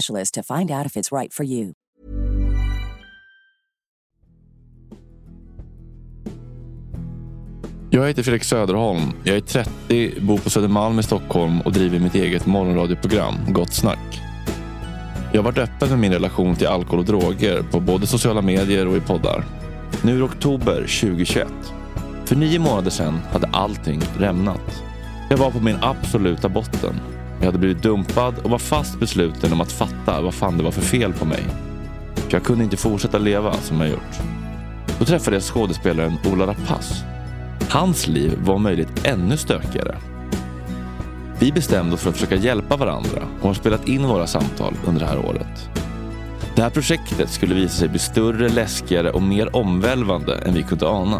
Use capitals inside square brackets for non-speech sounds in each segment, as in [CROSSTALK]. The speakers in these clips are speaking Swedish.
to find out if it's right for you. Jag heter Fredrik Söderholm. Jag är 30, bor på Södermalm i Stockholm och driver mitt eget morgonradioprogram Gott Snack. Jag har varit öppen med min relation till alkohol och droger på både sociala medier och i poddar. Nu är det oktober 2021. För nio månader sedan hade allting rämnat. Jag var på min absoluta botten. Jag hade blivit dumpad och var fast besluten om att fatta vad fan det var för fel på mig. För jag kunde inte fortsätta leva som jag gjort. Då träffade jag skådespelaren Ola Rapace. Hans liv var om möjligt ännu stökigare. Vi bestämde oss för att försöka hjälpa varandra och har spelat in våra samtal under det här året. Det här projektet skulle visa sig bli större, läskigare och mer omvälvande än vi kunde ana.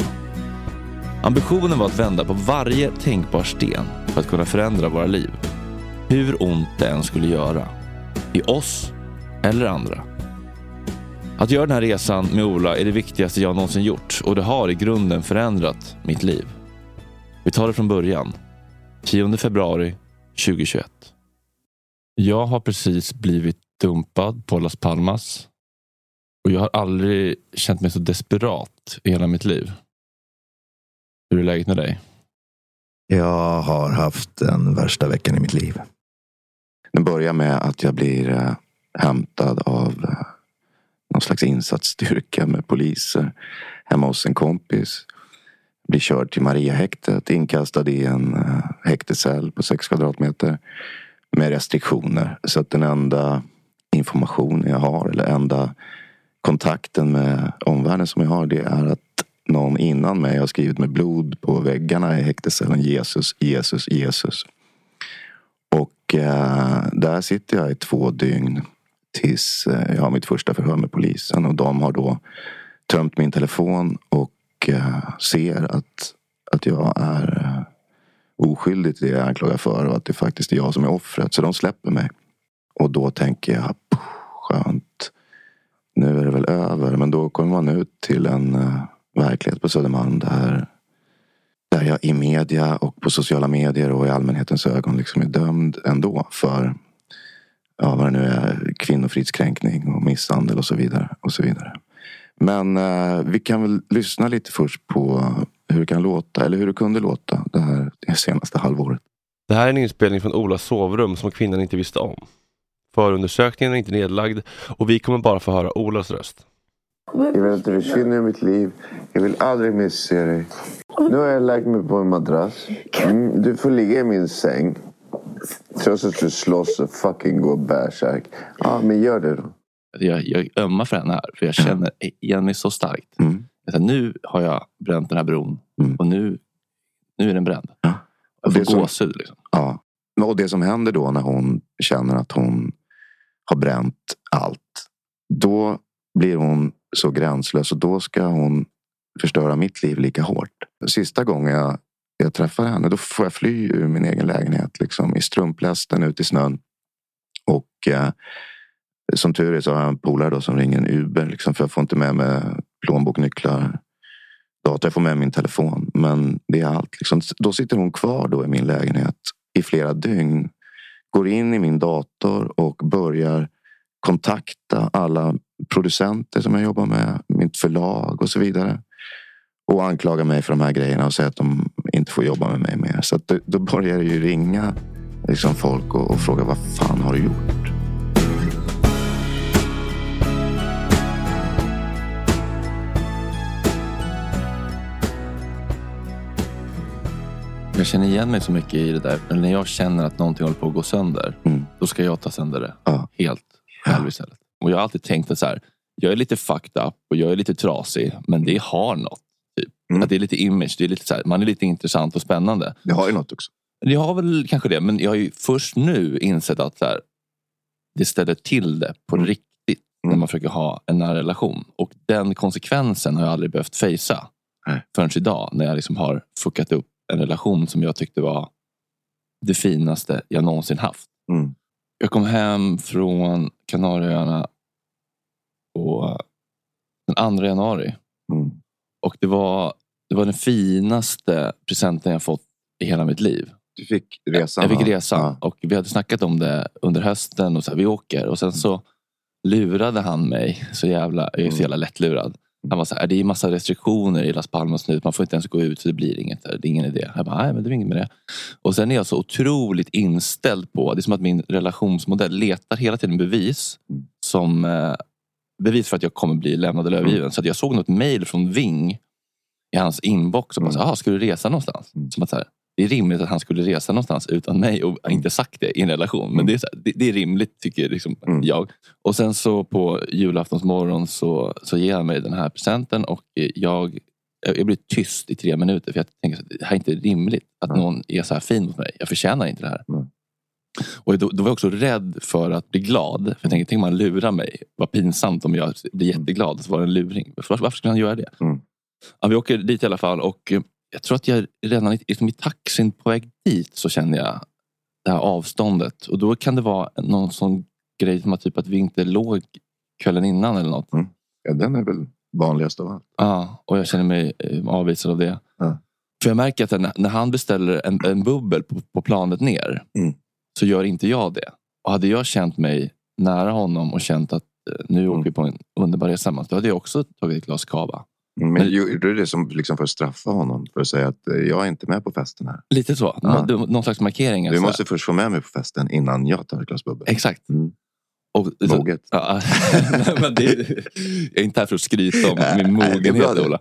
Ambitionen var att vända på varje tänkbar sten för att kunna förändra våra liv. Hur ont det än skulle göra. I oss eller andra. Att göra den här resan med Ola är det viktigaste jag någonsin gjort och det har i grunden förändrat mitt liv. Vi tar det från början. 10 februari 2021. Jag har precis blivit dumpad på Las Palmas. Och jag har aldrig känt mig så desperat i hela mitt liv. Hur är läget med dig? Jag har haft den värsta veckan i mitt liv. Den börjar med att jag blir eh, hämtad av eh, någon slags insatsstyrka med poliser hemma hos en kompis. Blir körd till Mariahäktet, inkastad i en eh, häktescell på sex kvadratmeter med restriktioner. Så att den enda informationen jag har eller enda kontakten med omvärlden som jag har det är att någon innan mig har skrivit med blod på väggarna i häktescellen Jesus, Jesus, Jesus. Och eh, där sitter jag i två dygn tills eh, jag har mitt första förhör med polisen och de har då tömt min telefon och eh, ser att, att jag är eh, oskyldig till det jag anklagar för och att det faktiskt är jag som är offret. Så de släpper mig. Och då tänker jag, skönt. Nu är det väl över. Men då kommer man ut till en eh, verklighet på Södermalm där, där jag i media och på sociala medier och i allmänhetens ögon liksom är dömd ändå för ja, vad det nu är, kvinnofridskränkning och misshandel och så vidare. Och så vidare. Men eh, vi kan väl lyssna lite först på hur det kan låta, eller hur det kunde låta det här det senaste halvåret. Det här är en inspelning från Olas sovrum som kvinnan inte visste om. Förundersökningen är inte nedlagd och vi kommer bara få höra Olas röst. Jag vill att du försvinner i mitt liv. Jag vill aldrig mer se dig. Nu har jag lagt mig på en madrass. Mm, du får ligga i min säng. Trots att du slåss och fucking går bärsärk. Ja, men gör det då. Jag, jag ömmar för henne här, för jag känner igen mig så starkt. Mm. Jag nu har jag bränt den här bron Mm. och nu, nu är den bränd. Ja. Jag Det får gåshud. Liksom. Ja. Och det som händer då när hon känner att hon har bränt allt. Då blir hon så gränslös och då ska hon förstöra mitt liv lika hårt. Sista gången jag, jag träffar henne då får jag fly ur min egen lägenhet. Liksom, I strumplästen ut i snön. Och eh, som tur är så har jag en polare då som ringer en Uber. Liksom, för jag får inte med mig plånbok, nycklar, dator. Jag får med min telefon. Men det är allt. Liksom. Då sitter hon kvar då i min lägenhet i flera dygn. Går in i min dator och börjar kontakta alla producenter som jag jobbar med, mitt förlag och så vidare. Och anklagar mig för de här grejerna och säger att de inte får jobba med mig mer. Så då, då börjar det ju ringa liksom folk och, och fråga vad fan har du gjort? Jag känner igen mig så mycket i det där. Men när jag känner att någonting håller på att gå sönder, mm. då ska jag ta sönder det ja. helt själv ja. istället. Och jag har alltid tänkt att så här, jag är lite fucked up och jag är lite trasig. Men det har något. Typ. Mm. Att det är lite image. Det är lite så här, man är lite intressant och spännande. Det har ju något också. Jag har väl kanske det. Men jag har ju först nu insett att så här, det ställer till det på Mm. riktigt. När Mm. man försöker ha en nära relation. Och den konsekvensen har jag aldrig behövt fejsa. Nej. Förrän idag. När jag liksom har fuckat upp en relation som jag tyckte var det finaste jag någonsin haft. Mm. Jag kom hem från Kanarieöarna på den 2 januari. Mm. Och det var, det var den finaste presenten jag fått i hela mitt liv. Du fick resan. Jag fick resan Ja. och vi hade snackat om det under hösten. och så här, Vi åker. Och sen så lurade han mig. Så jävla, jag är så Mm. jävla lättlurad. Han var så här, det är massa restriktioner i Las Palmas nu. Man får inte ens gå ut så det blir inget. där. Det är ingen idé. Jag bara, nej men det är inget med det. Och sen är jag så otroligt inställd på, det är som att min relationsmodell letar hela tiden bevis. Mm. Som eh, bevis för att jag kommer bli lämnad eller Mm. övergiven. Så att jag såg något mail från Ving i hans inbox. Och bara, så, Mm. ah, ska du resa någonstans? Mm. Som att, så här, det är rimligt att han skulle resa någonstans utan mig och inte sagt det i en relation. Men det är, så det, det är rimligt tycker liksom Mm. jag. Och sen så på julaftonsmorgon så, så ger han mig den här presenten och jag, jag blir tyst i tre minuter. För jag tänker att det här är inte rimligt att Mm. någon är så här fin mot mig. Jag förtjänar inte det här. Mm. Och då, då var jag också rädd för att bli glad. För jag tänkte, tänk om han lurar mig. Vad pinsamt om jag blir jätteglad och så var det en luring. Varför, varför skulle han göra det? Mm. Ja, vi åker dit i alla fall och jag tror att jag redan liksom i taxin på väg dit så känner jag det här avståndet. Och då kan det vara någon sån grej som att, typ att vi inte låg kvällen innan eller något. Ja, den är väl vanligast av allt. Ja, och jag känner mig eh, avvisad av det. Ja. För jag märker att när, när han beställer en, en bubbel på, på planet ner Mm. så gör inte jag det. Och hade jag känt mig nära honom och känt att eh, nu Mm. åker vi på en underbar resa. Då hade jag också tagit ett glas cava. Men gjorde du det som liksom för att straffa honom? För att säga att eh, jag är inte med på festen här. Lite så. Ja. Nå- Någon slags markering. Du alltså. måste först få med mig på festen innan jag tar ett glas bubbel. Exakt. Mm. Och, Moget. Ja, [LAUGHS] men det, jag är inte här för att skryta om min mogenhet. Ola.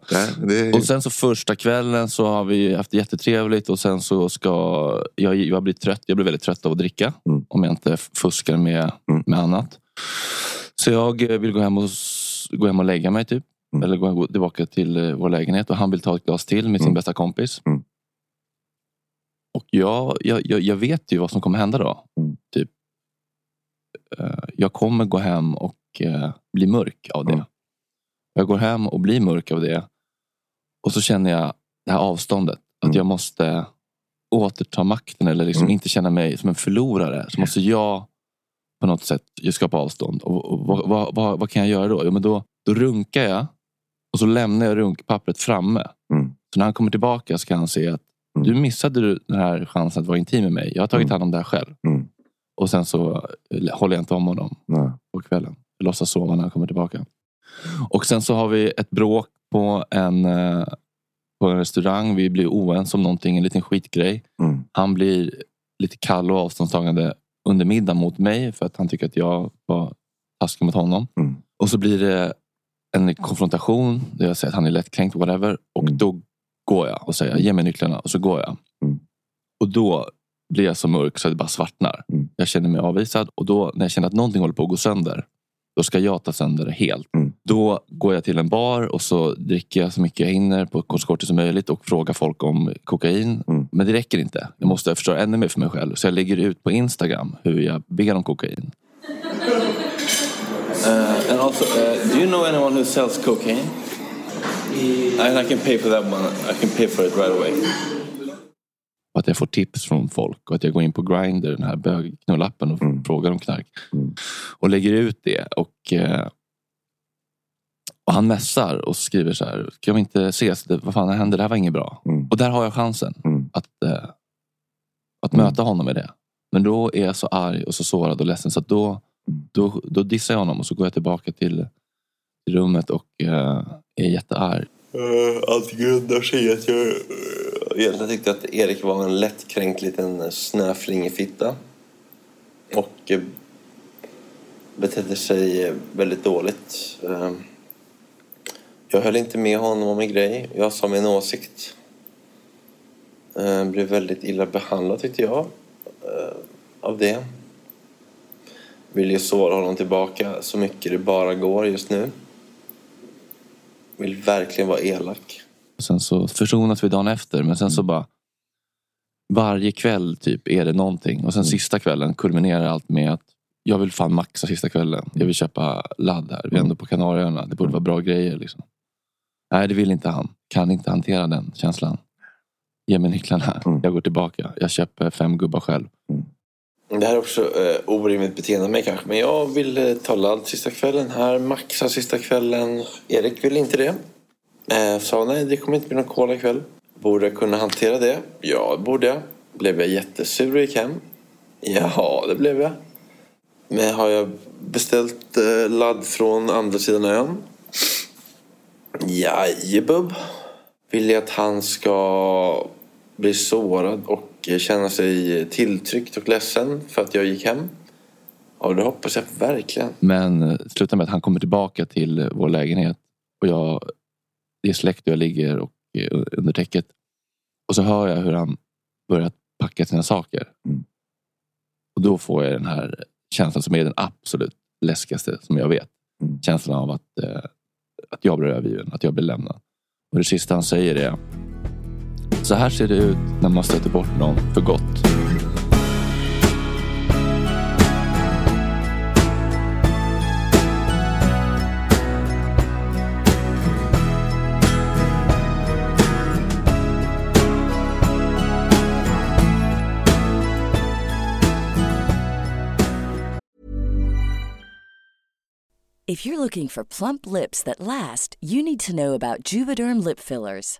Är... Och sen så första kvällen så har vi haft jättetrevligt och sen så ska jag, jag blir trött. Jag blir väldigt trött av att dricka. Mm. Om jag inte fuskar med, Mm. med annat. Så jag eh, vill gå hem och, gå hem och lägga mig typ. Mm. Eller gå, gå tillbaka till eh, vår lägenhet och han vill ta ett glas till med sin Mm. bästa kompis. Mm. Och jag, jag, jag, vet ju vad som kommer hända då. Mm. Typ, eh, jag kommer gå hem och eh, bli mörk av det. Mm. Jag går hem och blir mörk av det. Och så känner jag det här avståndet. Att Mm. jag måste återta makten eller liksom inte känna mig som en förlorare. Så måste jag på något sätt skapa avstånd. Och, och, vad, vad, vad, vad kan jag göra då? Jo, men då? Då runkar jag och så lämnar jag runkpappret framme. Mm. Så när han kommer tillbaka ska han se att Mm. du missade den här chansen att vara intim med mig. Jag har tagit Mm. hand om det här själv. Mm. Och sen så eh, håller jag inte om honom Nej. på kvällen. Jag låtsas sova när han kommer tillbaka. Och sen så har vi ett bråk på en, eh, på en restaurang. Vi blir oense om någonting, en liten skitgrej. Mm. Han blir lite kall och avståndstagande under middagen mot mig för att han tycker att jag var taskig mot honom. Mm. Och så blir det en konfrontation där jag säger att han är lättkränkt, whatever. Och Mm. då går jag och säger ge mig nycklarna och så går jag. Mm. Och då blir jag så mörk så att det bara svartnar. Mm. Jag känner mig avvisad och då när jag känner att någonting håller på att gå sönder. Då ska jag ta sönder det helt. Mm. Då går jag till en bar och så dricker jag så mycket jag hinner på kort kortet som möjligt och frågar folk om kokain. Mm. Men det räcker inte. Jag måste förstöra ännu mer för mig själv. Så jag lägger ut på Instagram hur jag ber om kokain. Uh, and also, uh, do you know anyone who sells cocaine? And I can pay for that one. I can pay for it right away. Och att jag får tips från folk och att jag går in på Grindr, den här bögknullappen och Mm. frågar om knark. Mm. Och lägger ut det. Och, eh, och han mässar och skriver så här. Ska vi inte ses? Det, vad fan händer? Det här var inget bra. Mm. Och där har jag chansen Mm. att, eh, att Mm. möta honom med det. Men då är jag så arg och så sårad och ledsen så att då, Mm då, då dissar jag honom och så går jag tillbaka till, till rummet och uh, är jättearg. Eh, Allt grundar sig i att jag eh, egentligen tyckte att Erik var en lättkränkt liten snöflingefitta. Och uh, betedde sig väldigt dåligt. Uh, Jag höll inte med honom om en grej. Jag sa min åsikt. Eh, blev väldigt illa behandlad tyckte jag. Av det. Vill ju såra honom tillbaka så mycket det bara går just nu. Vill verkligen vara elak. Och sen så försonas vi dagen efter men sen så bara varje kväll typ är det någonting och sen sista kvällen kulminerar allt med att jag vill fan maxa sista kvällen. Jag vill köpa ladd här. Vi är ändå på Kanarieöarna. Det borde vara bra grejer. Liksom. Nej, det vill inte han. Kan inte hantera den känslan. Ge mig nycklarna. Mm. Jag går tillbaka. Jag köper fem gubbar själv. Det här är också eh, orimligt beteende av mig kanske. Men jag vill eh, ta ladd sista kvällen här. Maxa sista kvällen. Erik vill inte det. Eh, sa nej, det kommer inte bli någon cola ikväll. Borde jag kunna hantera det? Ja, det borde jag. Blev jag jättesur och gick hem? Ja, det blev jag. Men har jag beställt eh, ladd från andra sidan ön? Jajebub. Vill jag att han ska bli sårad och känna sig tilltryckt och ledsen för att jag gick hem? Ja, det hoppas jag verkligen. Men eh, det slutar med att han kommer tillbaka till vår lägenhet. Och jag, det är släkt och jag ligger och, eh, under täcket. Och så hör jag hur han börjar packa sina saker. Mm. Och då får jag den här känslan som är den absolut läskigaste som jag vet. Mm. Känslan av att, eh, att jag blir övergiven, att jag blir lämnad. Och det sista han säger är Så här ser det ut när man stöter bort någon för gott. If you're looking for plump lips that last, you need to know about Juvederm lip fillers.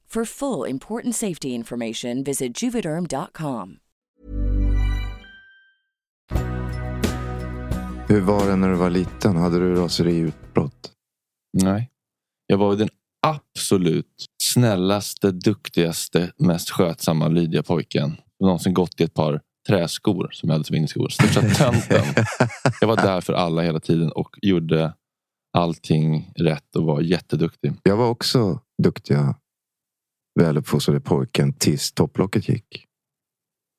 For full important safety information, visit juvederm.com. Hur var det när du var liten? Hade du raseriutbrott? Nej. Jag var den absolut snällaste, duktigaste, mest skötsamma, lydiga pojken. som någonsin gått i ett par träskor som jag hade som innerskor. Största [LAUGHS] tönten. Jag var där för alla hela tiden och gjorde allting rätt och var jätteduktig. Jag var också duktiga, väluppfostrade pojken tills topplocket gick.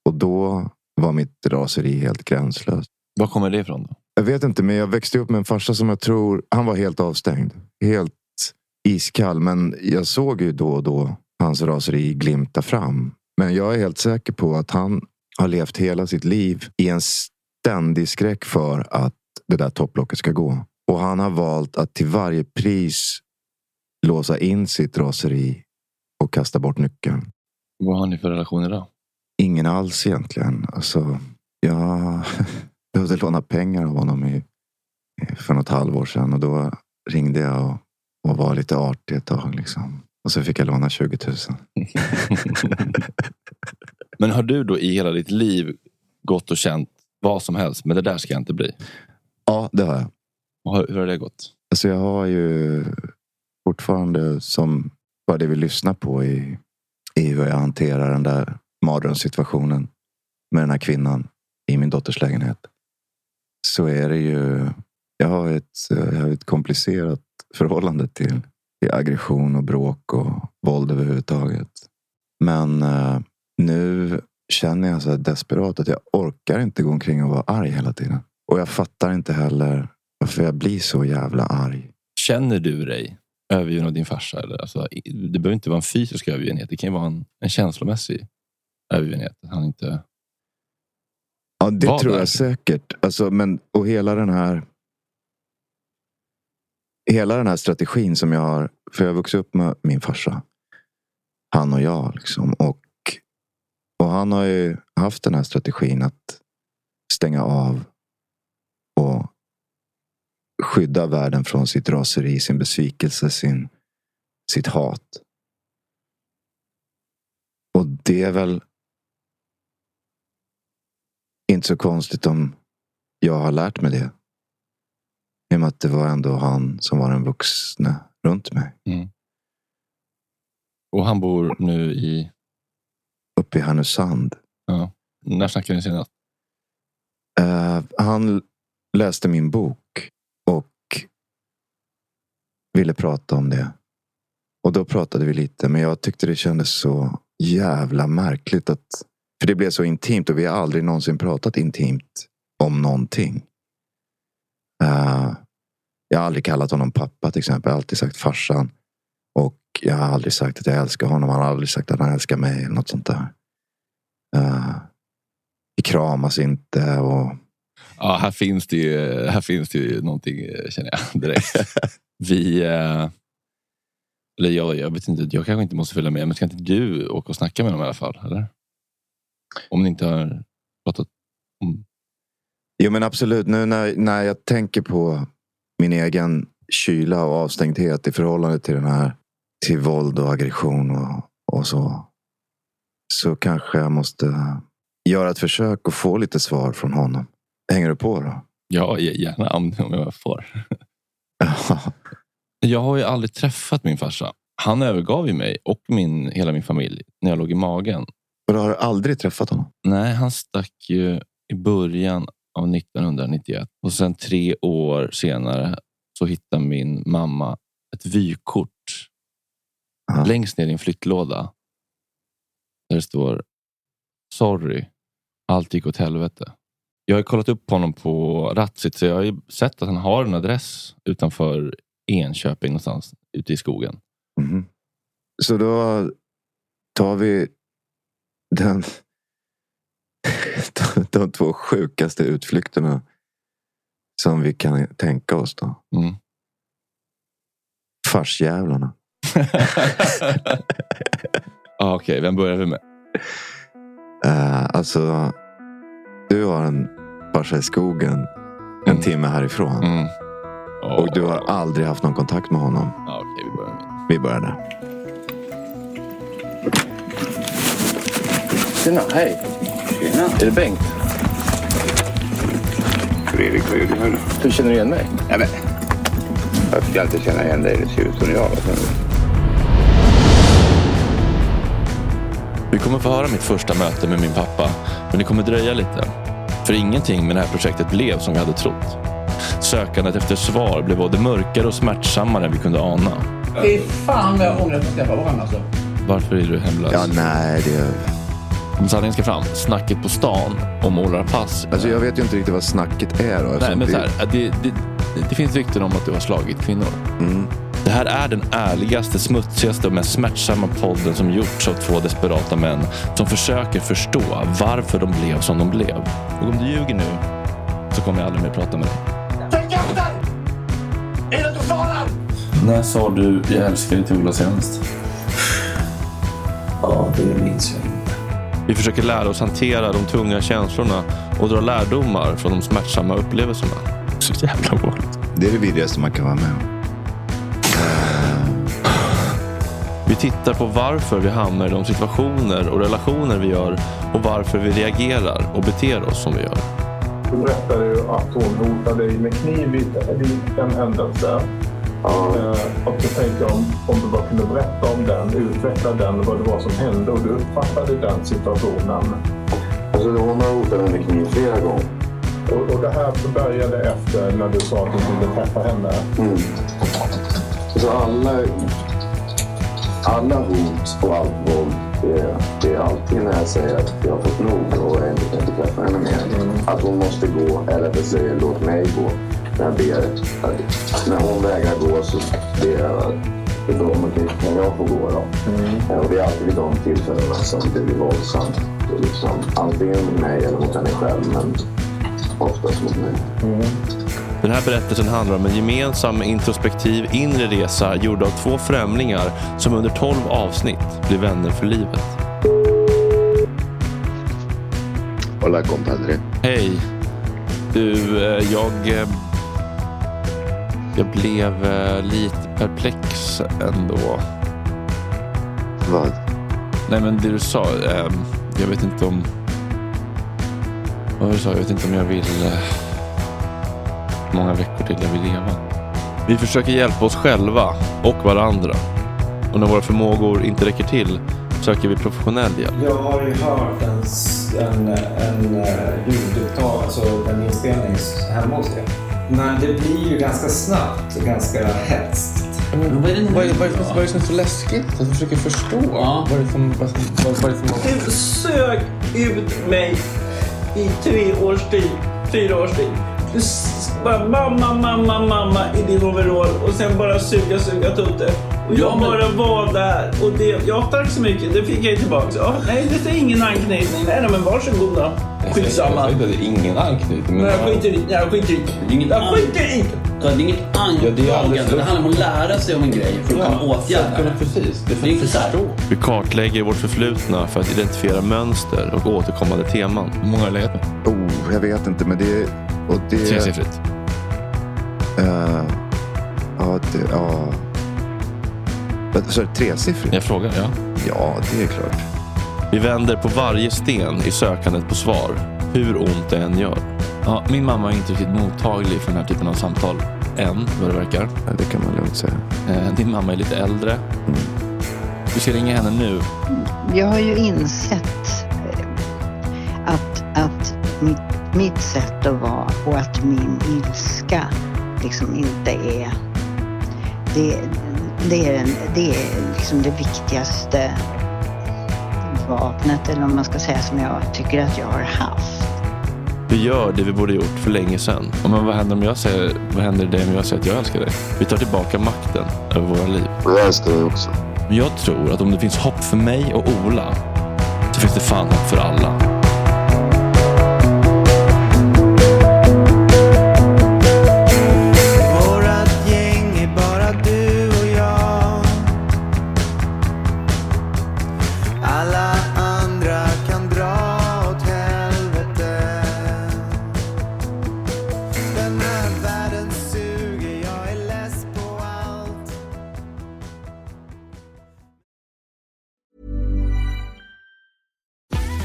Och då var mitt raseri helt gränslöst. Var kommer det ifrån? Då? Jag vet inte, men jag växte upp med en farsa som jag tror, han var helt avstängd. Helt iskall. Men jag såg ju då och då hans raseri glimta fram. Men jag är helt säker på att han har levt hela sitt liv i en ständig skräck för att det där topplocket ska gå. Och han har valt att till varje pris låsa in sitt raseri och kasta bort nyckeln. Vad har ni för relation idag? Ingen alls egentligen. Alltså, jag [LAUGHS] behövde låna pengar av honom i, för något halvår sedan och då ringde jag och, och var lite artig ett tag. Liksom. Och så fick jag låna 20 000. [LAUGHS] Men har du då i hela ditt liv gått och känt vad som helst, men det där ska jag inte bli? Ja, det har jag. Hur hur har det gått? Alltså jag har ju fortfarande som vad det vi lyssnar på i, i hur jag hanterar den där mardrömssituationen med den här kvinnan i min dotters lägenhet. Så är det ju. Jag har ett, jag har ett komplicerat förhållande till, till aggression och bråk och våld överhuvudtaget. Men eh, nu känner jag så här desperat att jag orkar inte gå omkring och vara arg hela tiden. Och jag fattar inte heller varför jag blir så jävla arg. Känner du dig övergiven av din farsa? Eller? Alltså, det behöver inte vara en fysisk övergivenhet. Det kan ju vara en, en känslomässig övergivenhet. Han inte... Ja, det Var tror där. jag säkert. Alltså, men, och hela den här Hela den här strategin som jag har. För jag har vuxit upp med min farsa. Han och jag. Liksom, och, och han har ju haft den här strategin att stänga av. Och skydda världen från sitt raseri, sin besvikelse, sin, sitt hat. Och det är väl inte så konstigt om jag har lärt mig det. I och med att det var ändå han som var den vuxne runt mig. Och han bor nu i... Uppe i Härnösand. Ja. När snackade ni senast? Eh, han läste min bok ville prata om det. Och då pratade vi lite. Men jag tyckte det kändes så jävla märkligt. att För det blev så intimt och vi har aldrig någonsin pratat intimt om någonting. Eh, jag har aldrig kallat honom pappa till exempel. Jag har alltid sagt farsan. Och jag har aldrig sagt att jag älskar honom. Han har aldrig sagt att han älskar mig. Eller något sånt där. Eh, vi kramas inte. och Ja, här finns det ju, här finns det ju någonting eh, känner jag direkt. [LAUGHS] Vi... Eh, eller jag, jag vet inte, jag kanske inte måste följa med. Men ska inte du åka och snacka med dem i alla fall? Eller? Om ni inte har pratat om... Jo men absolut. Nu när, när jag tänker på min egen kyla och avstängdhet i förhållande till den här till våld och aggression och, och så. Så kanske jag måste göra ett försök och få lite svar från honom. Hänger du på då? Ja, gärna om, om jag får. [LAUGHS] Jag har ju aldrig träffat min farsa. Han övergav ju mig och min, hela min familj när jag låg i magen. Och du har aldrig träffat honom? Nej, han stack ju i början av 1991. Och sen tre år senare så hittade min mamma ett vykort Ja. längst ner i en flyttlåda. Där det står Sorry, allt gick åt helvete. Jag har kollat upp honom på Ratsit så jag har ju sett att han har en adress utanför Enköping någonstans ute i skogen. Mhm. Så då tar vi den, [LAUGHS] de, två sjukaste utflykterna som vi kan tänka oss. då. Mm. Farsjävlarna. [LAUGHS] ah, Okej, vem börjar vi med? Uh, alltså, du har en farsa i skogen en Mm. timme härifrån. Mm. Och du har aldrig haft någon kontakt med honom. Ja, Okej, vi börjar med. Vi börjar där. Tjena, hej. Tjena. Är det Bengt? Fredrik, vad gör du här? Hur känner du igen mig? Nej, men. Jag ska inte känna igen dig. Det ser ut som jag. Du? Vi kommer få höra mitt första möte med min pappa, men det kommer dröja lite. För ingenting med det här projektet blev som vi hade trott. Sökandet efter svar blev både mörkare och smärtsammare än vi kunde ana. Fy fan vad jag ångrar att vi träffade varandra alltså. Varför är du hemlös? Ja, nej, det... Om sanningen ska fram, snacket på stan om Ola Pass. Alltså, jag vet ju inte riktigt vad snacket är. Då, Nej, men det- så här, det, det, det finns rykten om att du har slagit kvinnor. Mm. Det här är den ärligaste, smutsigaste och mest smärtsamma podden som gjorts av två desperata män som försöker förstå varför de blev som de blev. Och om du ljuger nu så kommer jag aldrig mer prata med dig. Är det inte faran? När sa du jag älskar dig till Ola senast? Ja, det minns jag inte. Vi försöker lära oss hantera de tunga känslorna och dra lärdomar från de smärtsamma upplevelserna. Så jävla vanligt. Det är det vidrigaste man kan vara med om. Vi tittar på varför vi hamnar i de situationer och relationer vi gör och varför vi reagerar och beter oss som vi gör. Du berättade ju att hon hotade dig med kniv vid, en händelse. Eh, och så tänkte jag om, om du bara kunde berätta om den, utveckla den, vad det var som hände och du uppfattade den situationen. Alltså, hon har hotat mig med kniv flera gånger. Och, och det här började efter när du sa att du ville träffa henne. Mm. Så alla, alla hot och allt våld, det, det är alltid när jag säger att jag har fått nog och jag inte tänker träffa henne mer. Att hon måste gå, eller att jag säger låt mig gå. När, jag ber, att, när hon vägrar gå så ber jag att ifrån mig när jag får gå. Då. Mm. Och det är alltid vid de tillfällena som det blir våldsamt. Liksom, antingen mot mig eller mot henne själv, men oftast mot mig. Mm. Den här berättelsen handlar om en gemensam introspektiv inre resa gjord av två främlingar som under 12 avsnitt blir vänner för livet. Hola compadre. Hej. Du, eh, jag... Eh, jag blev eh, lite perplex ändå. Vad? Nej men det du sa. Jag vet inte om... Vad du sa? Jag vet inte om jag vill många veckor till jag vill leva. Vi försöker hjälpa oss själva och varandra. Och när våra förmågor inte räcker till söker vi professionell hjälp. Jag har ju hört en, en, en uh, ljudupptag, alltså en inspelning hemma hos er. Men det blir ju ganska snabbt och ganska hetskt. vad, är det, vad, vad, är, vad är det som är så läskigt? Jag försöker förstå. Ja. Vad är det som... Vad, vad, vad är det som... Du sög ut mig i tre års tid, fyra års tid. Du bara mamma, mamma, mamma i din overall och sen bara suga, suga tutte. Och jag men... bara var där. Och det, ja, tack så mycket. Det fick jag tillbaka. Ja, nej, det är ingen anknytning. Nej, nej men varsågod då. Skitsamma. Jag säger inte ingen anknytning. Men... Nej, jag skiter i det. Jag skiter i det. Jag skiter i det är inget antagande. Ja, det, det, handlar om att lära sig om en grej för att ja, kunna åtgärda det. Precis. Det är, det är inte så här. Vi kartlägger vårt förflutna för att identifiera mönster och återkommande teman. Hur många har du legat med? Oh, jag vet inte, men det... Och det Tresiffrigt. Uh, ja, det, ja. Så tresiffrigt? Jag frågar, ja. Ja, det är klart. Vi vänder på varje sten i sökandet på svar, hur ont det än gör. Ja, min mamma är inte riktigt mottaglig för den här typen av samtal. Än, vad det verkar. Ja, det kan man lugnt säga. Eh, din mamma är lite äldre. Mm. Du ska ringa henne nu. Jag har ju insett eh, att, att mitt, mitt sätt att vara och att min ilska liksom inte är... Det, det är, en, det, är liksom det viktigaste vapnet, eller om man ska säga, som jag tycker att jag har haft. Vi gör det vi borde gjort för länge sedan. Men vad händer om jag säger, vad händer det om jag säger att jag älskar dig? Vi tar tillbaka makten över våra liv. Och jag älskar dig också. Men jag tror att om det finns hopp för mig och Ola så finns det fan hopp för alla.